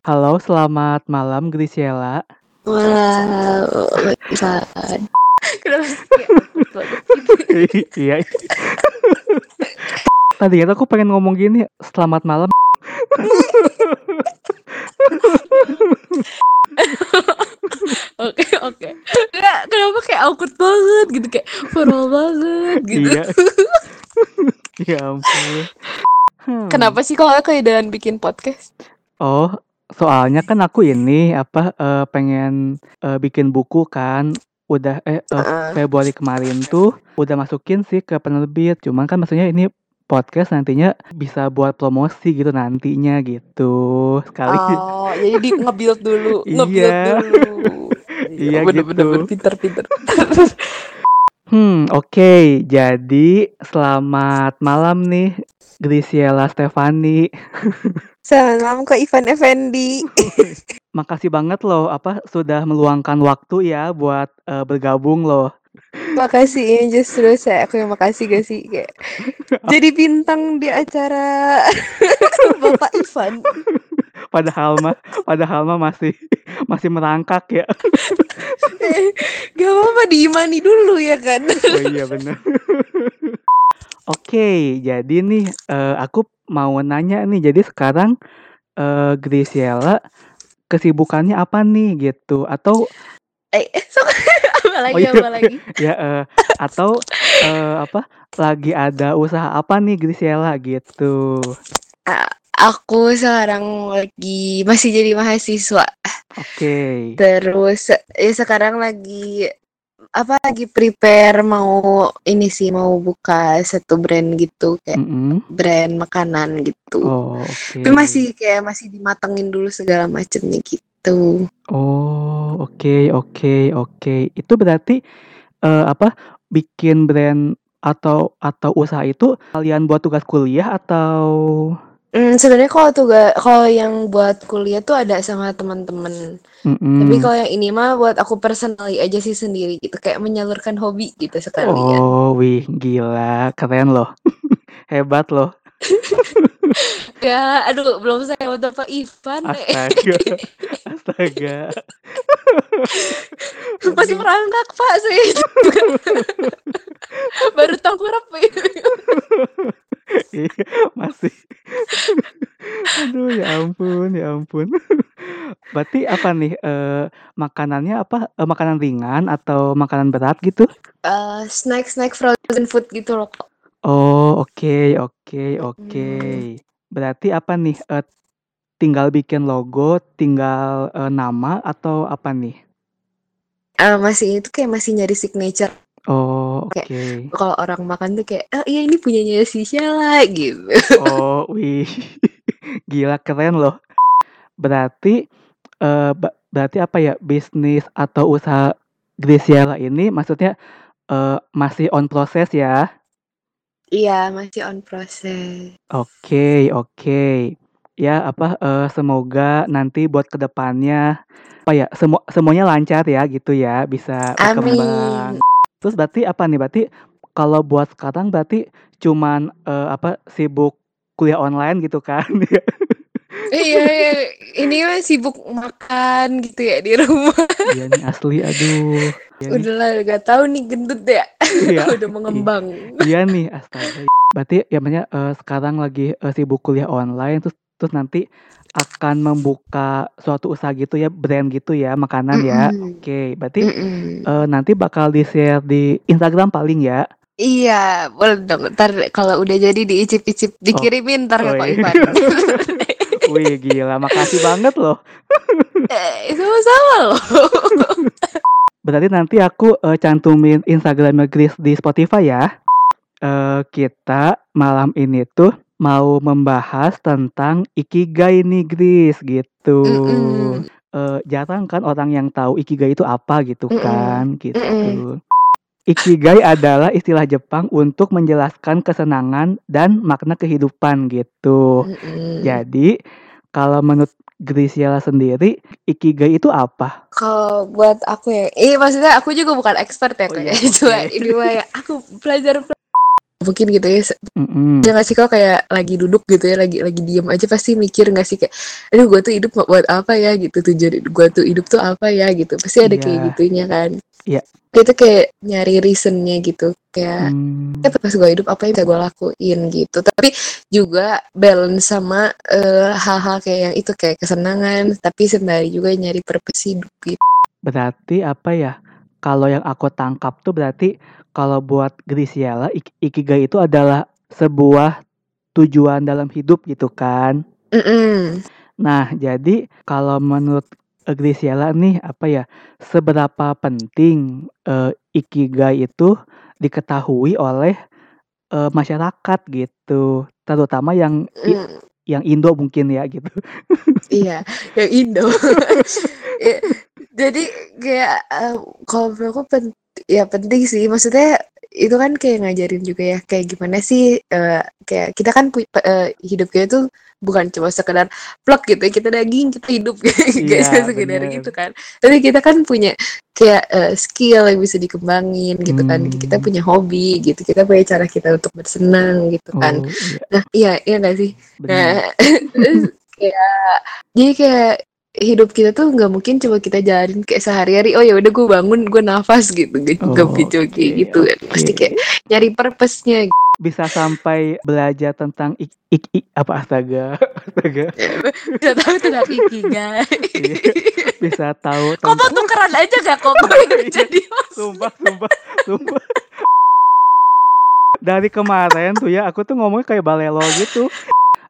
Halo, selamat malam Grisiela. Wow, Ivan. Kenapa kayak gitu? iya. Tadi kan aku pengen ngomong gini, selamat malam. Oke, oke. Enggak, kenapa kayak awkward banget gitu kayak formal banget gitu. Iya. ya ampun. Hmm. Kenapa sih kalau keidean bikin podcast? Oh, soalnya kan aku ini apa eh, pengen eh, bikin buku kan. Udah eh, Heeh. Februari kemarin tuh udah masukin sih ke penerbit. Cuman kan maksudnya ini podcast nantinya bisa buat promosi gitu nantinya gitu. Sekali Oh, jadi di nge-build dulu, Iya. nge-build dulu. Iya, bener, gitu. bener, bener, pinter, pinter. Hmm, oke. Jadi selamat malam nih Grisiela Stefani. Salam ke Ivan Effendi. Makasih banget loh apa sudah meluangkan waktu ya buat eh, bergabung loh. Makasih ya justru saya aku yang makasih gak sih kayak jadi bintang di acara Bapak Ivan. Padahal mah padahal mah masih masih merangkak ya. Gak apa-apa diimani dulu ya kan. Oh iya bener. Oke, jadi nih eh, aku mau nanya nih. Jadi sekarang eh, Grisiela kesibukannya apa nih gitu atau Eh, sok apa lagi Oh iya. apa lagi? ya eh, atau eh, apa lagi ada usaha apa nih Grisiela gitu. Aku sekarang lagi masih jadi mahasiswa. Oke. Terus ya sekarang lagi apa lagi prepare mau ini sih mau buka satu brand gitu kayak Mm-mm. brand makanan gitu. Oh, oke. Tapi masih kayak masih dimatengin dulu segala macamnya gitu. Oh, oke, oke, oke. Itu berarti eh, apa bikin brand atau atau usaha itu kalian buat tugas kuliah atau Hmm, sebenarnya kalau tuh kalau yang buat kuliah tuh ada sama teman-teman. Mm-mm. Tapi kalau yang ini mah buat aku personally aja sih sendiri gitu kayak menyalurkan hobi gitu sekalian. Oh, wih, gila, keren loh. Hebat loh. Ya, aduh belum saya mau Pak Ivan. eh. Astaga. Astaga. Masih merangkak Pak saya. Baru tangkurap ya. Iya, masih. Aduh, ya ampun, ya ampun. Berarti apa nih eh, makanannya apa? Eh, makanan ringan atau makanan berat gitu? Eh, snack-snack frozen food gitu loh. Oh, oke, oke, oke. Hmm. Berarti apa nih? eh, tinggal bikin logo, tinggal eh, nama atau apa nih? Eh, masih itu kayak masih nyari signature. Oh, Oke. oke. Kalau orang makan tuh kayak, oh iya ini punyanya si Sheila gitu. Oh, wih. Gila keren loh. Berarti eh, ba- berarti apa ya? Bisnis atau usaha Grisiela ini maksudnya eh, masih on proses ya? Iya, masih on proses. Oke, oke. Ya, apa eh, semoga nanti buat ke depannya apa ya? Semua semuanya lancar ya gitu ya, bisa berkembang. Amin. Terus berarti apa nih? Berarti kalau buat sekarang berarti cuman eh, apa sibuk kuliah online gitu kan? Iya, iya, ini mah sibuk makan gitu ya di rumah. Iya nih asli aduh. Iya nih. Udahlah, gak tahu nih gendut ya. Iya. Udah mengembang. Iya nih astaga. Berarti ya makanya eh, sekarang lagi eh, sibuk kuliah online terus terus nanti akan membuka suatu usaha gitu ya, brand gitu ya, makanan ya. Mm-mm. Oke, berarti Mm-mm. eh, nanti bakal di-share di Instagram paling ya. Iya, boleh dong. Ntar kalau udah jadi diicip-icip, dikirimin ntar ke Oh, Kak iya. Ivan. Wih, gila, makasih banget loh. eh, sama-sama loh. Berarti nanti aku eh, cantumin Instagramnya Gris di Spotify ya. Eh, kita malam ini tuh mau membahas tentang ikigai nih Gris gitu. Mm-mm. Eh, jarang kan orang yang tahu ikigai itu apa gitu kan gitu. Ikigai adalah istilah Jepang untuk menjelaskan kesenangan dan makna kehidupan gitu. Jadi kalau menurut Grisiela sendiri, ikigai itu apa? Kalau buat aku ya, eh maksudnya aku juga bukan expert ya Oh kak iya, ya. Cuma oke. ini mah ya aku belajar mungkin gitu ya se- Mm-mm. ya sih kalau kayak lagi duduk gitu ya lagi lagi diem aja pasti mikir nggak sih kayak aduh gue tuh hidup buat apa ya gitu tujuan gue tuh hidup tuh apa ya gitu pasti ada kayak Iya. gitunya kan Iya. itu kayak nyari reasonnya gitu kayak Hmm. eh pas gue hidup apa yang bisa gue lakuin gitu tapi juga balance sama eh, hal-hal kayak yang itu kayak kesenangan tapi sembari juga nyari purpose hidup gitu Berarti apa ya? Kalau yang aku tangkap tuh berarti kalau buat Grisiela ik- ikigai itu adalah sebuah tujuan dalam hidup gitu kan. Mm-mm. Nah, jadi kalau menurut Grisiela nih apa ya? Seberapa penting eh, ikigai itu diketahui oleh eh, masyarakat gitu, terutama yang Mm, yang Indo mungkin ya gitu. iya yang Indo Ya, jadi kayak eh, kalau menurut aku pen- ya penting sih maksudnya itu kan kayak ngajarin juga ya kayak gimana sih eh, kayak kita kan eh, hidup kita tuh bukan cuma sekedar plek gitu ya kita daging kita hidup kayak Iya, cuma sekedar bener. gitu kan tapi kita kan punya kayak eh, skill yang bisa dikembangin gitu kan Hmm. kita punya hobi gitu kita punya cara kita untuk bersenang gitu kan Oh, iya, nah iya iya nggak sih benar. Nah, kayak jadi kayak hidup kita tuh nggak mungkin coba kita jalanin kayak sehari-hari oh ya udah gue bangun gue nafas gitu. Gak juga Oh, gitu kayak oke, gitu kan. Pasti kayak nyari purpose-nya. Bisa sampai belajar tentang ik, ik, ik- apa astaga astaga. Bisa tahu tentang ikigai. Iya, bisa tahu kok mau tentang tukeran aja gak kok? Jadi sumpah sumpah sumpah. Dari kemarin tuh ya aku tuh ngomongnya kayak balelo gitu.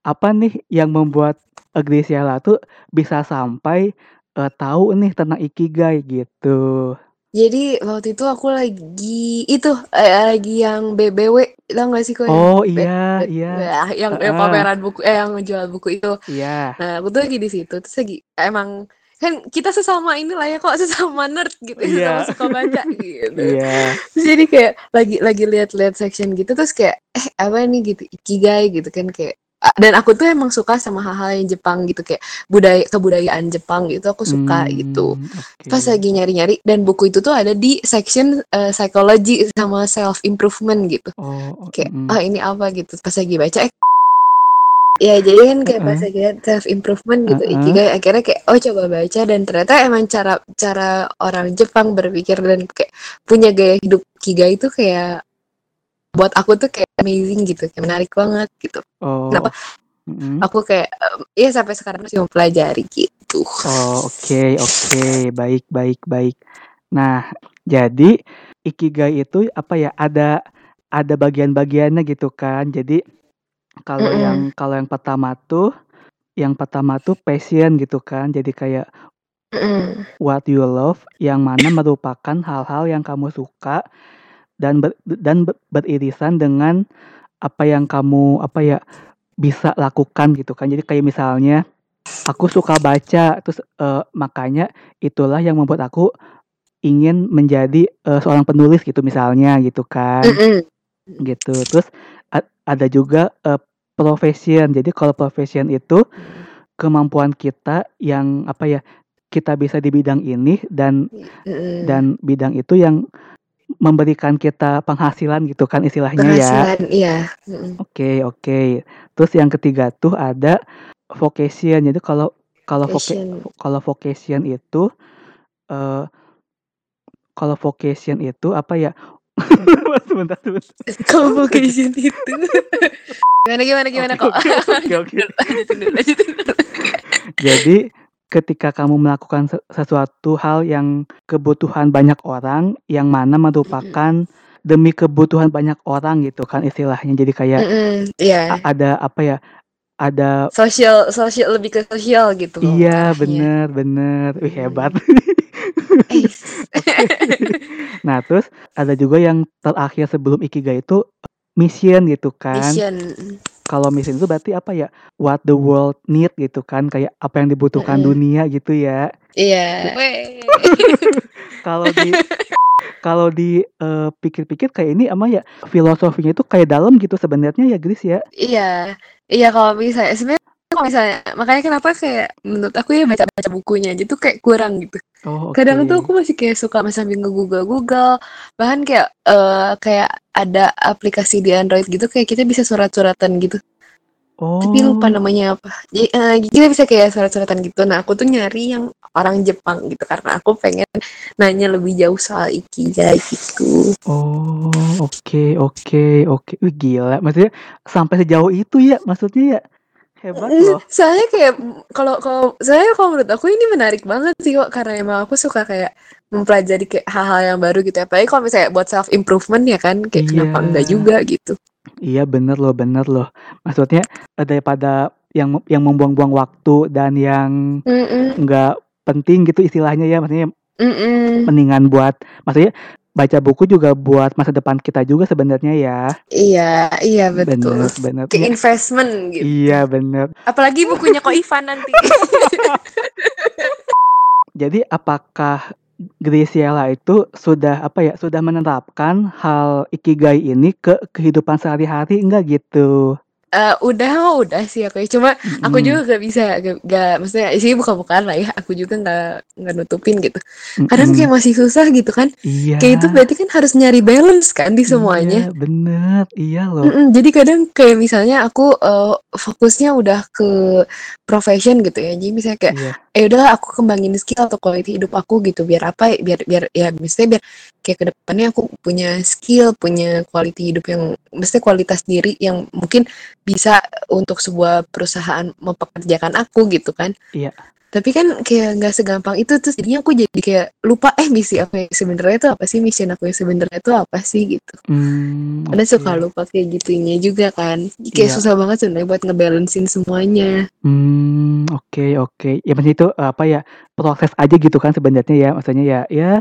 Apa nih yang membuat Grisiela tuh bisa sampai eh, tahu nih tentang ikigai gitu jadi waktu itu aku lagi itu eh, lagi yang BBW tau gak sih kok yang oh B- iya B- iya Wah, yang, yang Ah. pameran buku eh yang jual buku itu iya Nah, aku tuh lagi di situ terus lagi emang kan kita sesama inilah ya kok sesama nerd gitu, Iya. sesama suka baca gitu. iya Terus jadi kayak lagi lagi lihat-lihat section gitu terus kayak eh apa nih gitu ikigai gitu kan kayak dan aku tuh emang suka sama hal-hal yang Jepang gitu kayak budaya kebudayaan Jepang gitu aku suka gitu. Hmm, oke. Pas lagi nyari-nyari dan buku itu tuh ada di section eh, psychology sama self improvement gitu oh kayak mm, ah ini apa gitu pas lagi baca eh, ya jadi kan kayak pas Heeh. lagi lihat self improvement gitu Heeh. ikigai akhirnya kayak oh coba baca dan ternyata emang cara cara orang Jepang berpikir dan kayak punya gaya hidup ikigai itu kayak buat aku tuh kayak amazing gitu kayak menarik banget gitu oh Kenapa? mm. aku kayak em, ya sampai sekarang masih mempelajari gitu Oh, oke, oke, baik, baik, baik. Nah, jadi ikigai itu apa ya? Ada ada bagian-bagiannya gitu kan. Jadi kalau Mm-mm. yang kalau yang pertama tuh yang pertama tuh passion gitu kan. Jadi kayak Mm-mm. what you love yang mana merupakan hal-hal yang kamu suka dan ber- dan ber- beririsan dengan apa yang kamu apa ya bisa lakukan gitu kan. Jadi kayak misalnya aku suka baca terus eh, makanya itulah yang membuat aku ingin menjadi eh, seorang penulis gitu misalnya gitu kan Mm-mm. gitu terus ada juga eh, profession jadi kalau profession itu kemampuan kita yang apa ya kita bisa di bidang ini dan Mm-mm. dan bidang itu yang memberikan kita penghasilan gitu kan istilahnya ya penghasilan iya Mm-mm. Oke, oke. Terus yang ketiga tuh ada vocation. Jadi kalau kalau voca- Passion. kalau vocation itu eh kalau vocation itu apa ya? sebentar, sebentar. kalau vocation itu gimana gimana gimana kok oke, oke, Jadi ketika kamu melakukan se- sesuatu hal yang kebutuhan banyak orang yang mana merupakan demi kebutuhan banyak orang gitu kan istilahnya. Jadi kayak Mm-mm, Iya, a- ada apa ya? Ada sosial sosial lebih ke sosial gitu. loh iya arahnya. bener bener. Wih hebat. Nah, terus ada juga yang terakhir sebelum ikigai itu mission gitu kan. mission. Kalau mission itu berarti apa ya? What the world need gitu kan, kayak apa yang dibutuhkan dunia gitu ya. Iya. Weh. Kalau di kalau di eh, pikir-pikir kayak ini ama ya filosofinya itu kayak dalam gitu sebenarnya ya Gris ya. Iya. Iya kalau misalnya sebenarnya kalau misalnya makanya kenapa kayak menurut aku ya baca baca bukunya aja tuh kayak kurang gitu. Oh, kadang tuh aku masih kayak suka masih sambil nge-google google bahkan kayak eh kayak ada aplikasi di Android gitu kayak kita bisa surat-suratan gitu. Tapi lupa Oh, namanya apa. Jadi eh, kita bisa kayak surat-suratan gitu. Nah aku tuh nyari yang orang Jepang gitu karena aku pengen nanya lebih jauh soal ikigai gitu. Oh, oke, oke, oke. Wih, gila. Maksudnya sampai sejauh itu ya, maksudnya ya. Hebat loh. Soalnya kayak kalau kalau saya kalau menurut aku ini menarik banget sih kok karena emang aku suka kayak mempelajari kayak hal-hal yang baru gitu ya. Apalagi kalau misalnya buat self improvement ya kan kayak kenapa enggak juga gitu. Iya, bener loh, bener loh. Maksudnya eh, daripada yang yang membuang-buang waktu dan yang Mm-mm, nggak penting gitu istilahnya ya, maksudnya mm-mm. mendingan buat maksudnya baca buku juga buat masa depan kita juga sebenarnya ya. Iya, iya betul. Bener, bener. Kayak Ya, investment gitu. iya, bener. Apalagi bukunya Ko Ivan nanti. Jadi apakah Graciela itu sudah apa ya, sudah menerapkan hal ikigai ini ke kehidupan sehari-hari enggak gitu? Eh, udah oh, udah sih aku ya. Cuma aku Mhm, juga gak bisa gak, gak maksudnya sih bukan-bukan lah ya. Aku juga nggak nggak nutupin gitu. Kadang kayak masih susah gitu kan. Iya, Kayak itu berarti kan harus nyari balance kan di semuanya. iya, bener, iya loh. Mm-mm, jadi kadang kayak misalnya aku eh, fokusnya udah ke profession gitu ya. Jadi misalnya kayak Iya, eh udahlah aku kembangin skill atau quality hidup aku gitu biar apa ya, biar biar ya misalnya biar kayak ke depannya aku punya skill, punya quality hidup yang mesti kualitas diri yang mungkin bisa untuk sebuah perusahaan mempekerjakan aku gitu kan. iya. Tapi kan kayak nggak segampang itu terus jadinya aku jadi kayak lupa eh misi aku yang sebenarnya itu apa sih mission aku yang sebenarnya itu apa sih gitu. Hmm, Ada oke. suka lupa kayak gitunya juga kan. Kayak Iya. susah banget sebenarnya buat ngebalancein semuanya. Hmm, oke, oke. Ya maksudnya itu apa ya, proses aja gitu kan sebenarnya ya. Maksudnya ya, ya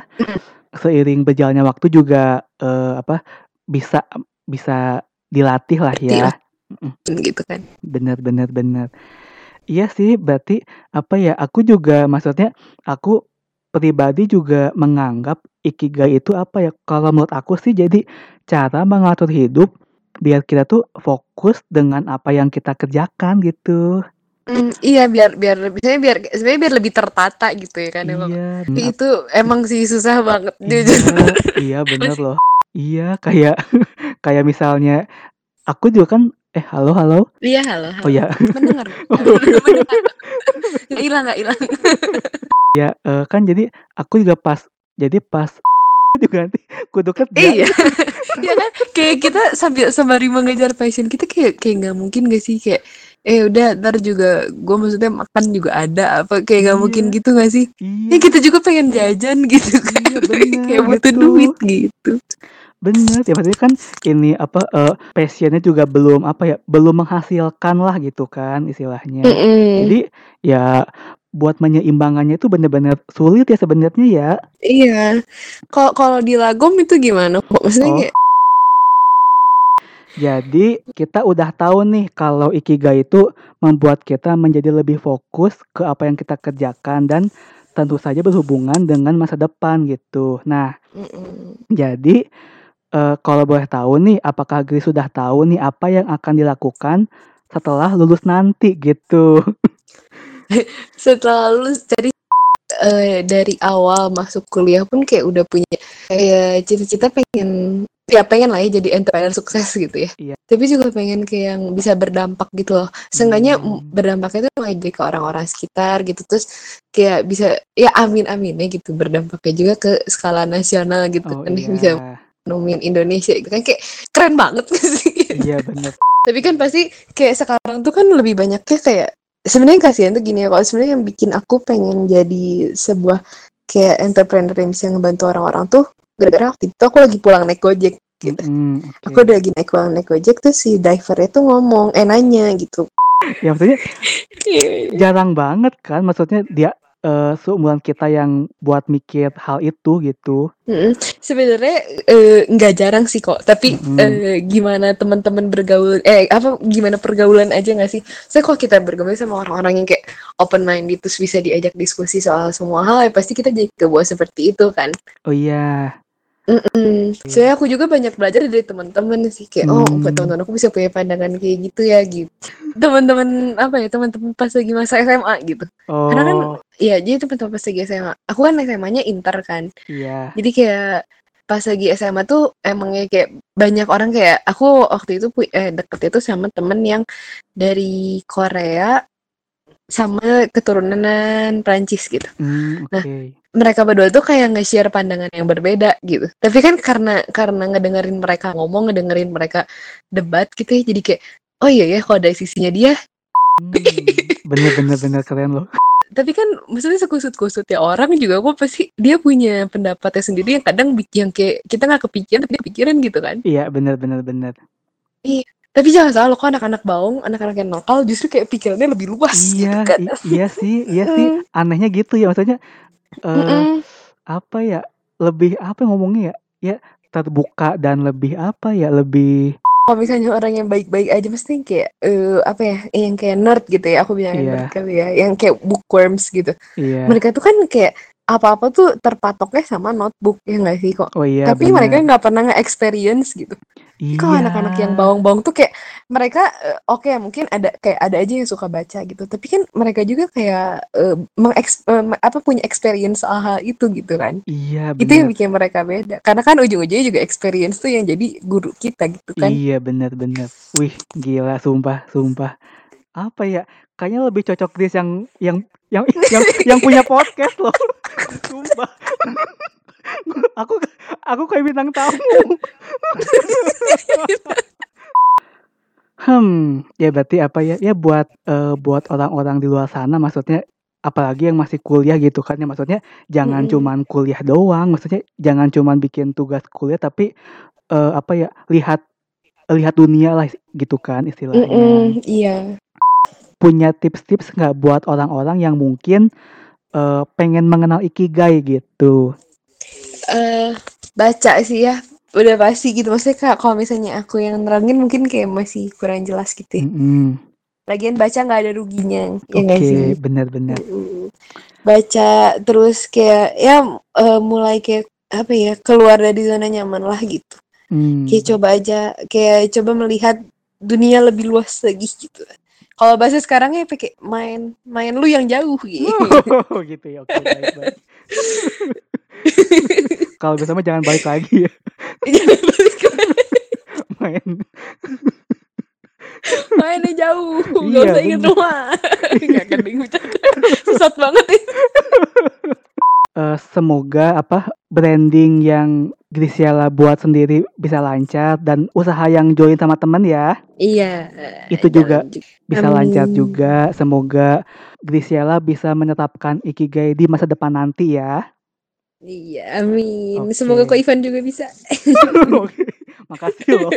seiring berjalannya waktu juga eh, apa bisa bisa dilatih lah ya. Mm-mm. gitu kan. Bener, bener, bener. Iya sih, berarti apa ya? Aku juga maksudnya aku pribadi juga menganggap ikigai itu apa ya? Kalau menurut aku sih jadi cara mengatur hidup biar kita tuh fokus dengan apa yang kita kerjakan gitu. Mm, iya biar biar biasanya biar sebenarnya biar lebih tertata gitu ya kan emang. Iya, ap- itu emang sih susah banget jujur. iya, iya bener loh. Iya, kayak kayak misalnya aku juga kan eh halo halo. Iya halo Oh halo. ya. Mendengar. Oh. Nggak hilang nggak hilang. ya eh, kan jadi aku juga pas jadi pas juga nanti kudu kerja. Iya. Iya kan kayak kita sambil sembari mengejar passion kita kayak kayak nggak mungkin gak sih kayak eh udah ntar juga gue maksudnya makan juga ada apa kayak nggak mungkin Iya, gitu gak sih ya iya, kita juga pengen jajan gitu kan iya bener kayak butuh duit gitu Bener, ya maksudnya kan ini apa eh, passionnya juga belum apa ya, belum menghasilkan lah gitu kan istilahnya. Mm-mm. Jadi ya buat menyeimbangkannya itu bener-bener sulit ya sebenarnya ya. iya kalau kalau di lagom itu gimana kok maksudnya Oh, kayak jadi kita udah tahu nih kalau ikigai itu membuat kita menjadi lebih fokus ke apa yang kita kerjakan dan tentu saja berhubungan dengan masa depan gitu. Nah, mm-mm. jadi eh, kalau boleh tahu nih, apakah Grace sudah tahu nih apa yang akan dilakukan setelah lulus nanti gitu? setelah lulus dari eh, dari awal masuk kuliah pun kayak udah punya kayak cita-cita pengen ya pengen lah ya jadi entrepreneur sukses gitu ya. Iya. tapi juga pengen kayak yang bisa berdampak gitu loh. Seenggaknya Hmm, berdampaknya tuh aja ke orang-orang sekitar gitu. Terus kayak bisa ya amin aminnya gitu berdampaknya juga ke skala nasional gitu oh kan ya, bisa iya, nemuin Indonesia gitu kan kayak keren banget sih iya bener. tapi kan pasti kayak sekarang tuh kan lebih banyaknya kayak sebenarnya kasihan tuh gini ya kalau sebenarnya yang bikin aku pengen jadi sebuah kayak entrepreneur yang bisa ngebantu orang-orang tuh gara-gara waktu itu aku lagi pulang naik gojek gitu Mm-mm, aku oke. udah lagi naik pulang naik gojek tuh si drivernya tuh ngomong eh nanya gitu Ya maksudnya jarang banget kan, maksudnya dia eh, seumuran kita yang buat mikir hal itu gitu. Mm-mm. sebenarnya eh, nggak jarang sih kok tapi Mm-mm. eh, gimana teman-teman bergaul eh apa gimana pergaulan aja nggak sih saya kalau kita bergaul sama orang-orang yang kayak open minded terus bisa diajak diskusi soal semua hal ya pasti kita jadi kebawa seperti itu kan Oh iya, Mm-mm. Soalnya aku juga banyak belajar dari teman-teman sih kayak oh Hmm. teman-teman aku bisa punya pandangan kayak gitu ya gitu. Teman-teman apa ya teman-teman pas lagi masa SMA gitu. Oh, Karena kan Iya, jadi teman-teman pas lagi SMA. Aku kan SMA-nya inter kan. iya. Jadi kayak pas lagi SMA tuh emangnya kayak banyak orang kayak aku waktu itu eh, deket itu sama temen yang dari Korea sama keturunan Prancis gitu. Hmm, Nah, oke. Mereka berdua tuh kayak nge-share pandangan yang berbeda gitu. Tapi kan karena karena ngedengerin mereka ngomong, ngedengerin mereka debat gitu ya, jadi kayak oh iya ya kalau dari sisinya dia. Hmm, bener bener bener keren loh. Tapi kan maksudnya sekusut-kusutnya orang juga kok pasti dia punya pendapatnya sendiri yang kadang yang kayak kita nggak kepikiran tapi dia kepikiran gitu kan. Iya bener bener bener. Tapi jangan salah loh, kok anak-anak baung, anak-anak yang nakal justru kayak pikirannya lebih luas gitu Iya kan. i- iya sih iya sih anehnya gitu ya maksudnya Mm-mm. apa ya lebih apa ngomongnya ya ya terbuka dan lebih apa ya lebih Kalau misalnya orang yang baik-baik aja mesti kayak eh, apa ya, yang kayak nerd gitu ya, aku bilang Iya. nerd kali ya, yang kayak bookworms gitu. iya Mereka tuh kan kayak apa-apa tuh terpatoknya sama notebook ya nggak sih kok. oh iya Tapi bener. mereka nggak pernah nge-experience gitu. iya Kalau anak-anak yang bawang-bawang tuh kayak mereka eh, oke mungkin ada kayak ada aja yang suka baca gitu. Tapi kan mereka juga kayak eh, mengeks- eh, apa punya experience hal itu gitu kan. iya Itu yang bener bikin mereka beda. Karena kan ujung-ujungnya juga experience tuh yang jadi guru kita gitu kan. iya bener bener wih gila sumpah sumpah apa ya kayaknya lebih cocok Chris yang yang yang yang yang punya podcast loh sumpah. Aku aku kayak bintang tamu. Hmm ya berarti apa ya? Ya buat eh, buat orang-orang di luar sana maksudnya apalagi yang masih kuliah gitu kan ya. Maksudnya jangan Mm-mm. cuman kuliah doang. Maksudnya jangan cuman bikin tugas kuliah tapi eh, apa ya lihat lihat dunia lah gitu kan istilahnya. Mm-mm, iya. punya tips-tips nggak buat orang-orang yang mungkin eh, pengen mengenal ikigai gitu eh baca sih ya. Udah pasti gitu. Maksudnya Kak, kalau misalnya aku yang nerangin mungkin kayak masih kurang jelas gitu ya. Mm-mm. Lagian baca nggak ada ruginya. Ya oke nggak sih? benar-benar. Baca terus kayak ya eh, mulai kayak apa ya keluar dari zona nyaman lah gitu. Hmm. Kayak coba aja kayak coba melihat dunia lebih luas lagi gitu. Kalau bahasa sekarang ya pakai main main lu yang jauh gitu. Oh, gitu ya oke baik baik kalau bisa mah jangan balik lagi ya Jangan balik lagi. main Mainnya jauh, gak Iya, usah inget rumah. Gak kan bingung bercanda. Sesat banget ya. Eh, semoga apa branding yang Grisiala buat sendiri bisa lancar dan usaha yang join sama teman ya Iya. Itu juga. juga. bisa Amin. lancar juga semoga Grisiala bisa menetapkan ikigai di masa depan nanti ya Iya, amin. Oke. Semoga Ko Ivan juga bisa. Oke, makasih loh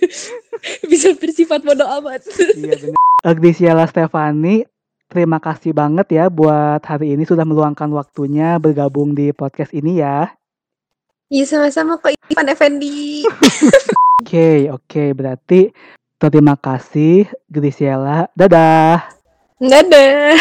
bisa bersifat bodoh amat. iya benar Eh, Grisiala Stefani terima kasih banget ya buat hari ini sudah meluangkan waktunya bergabung di podcast ini ya Iya, sama-sama Ko Ivan Effendi. Oke, oke, berarti terima kasih Grisiela. Dadah. Dadah.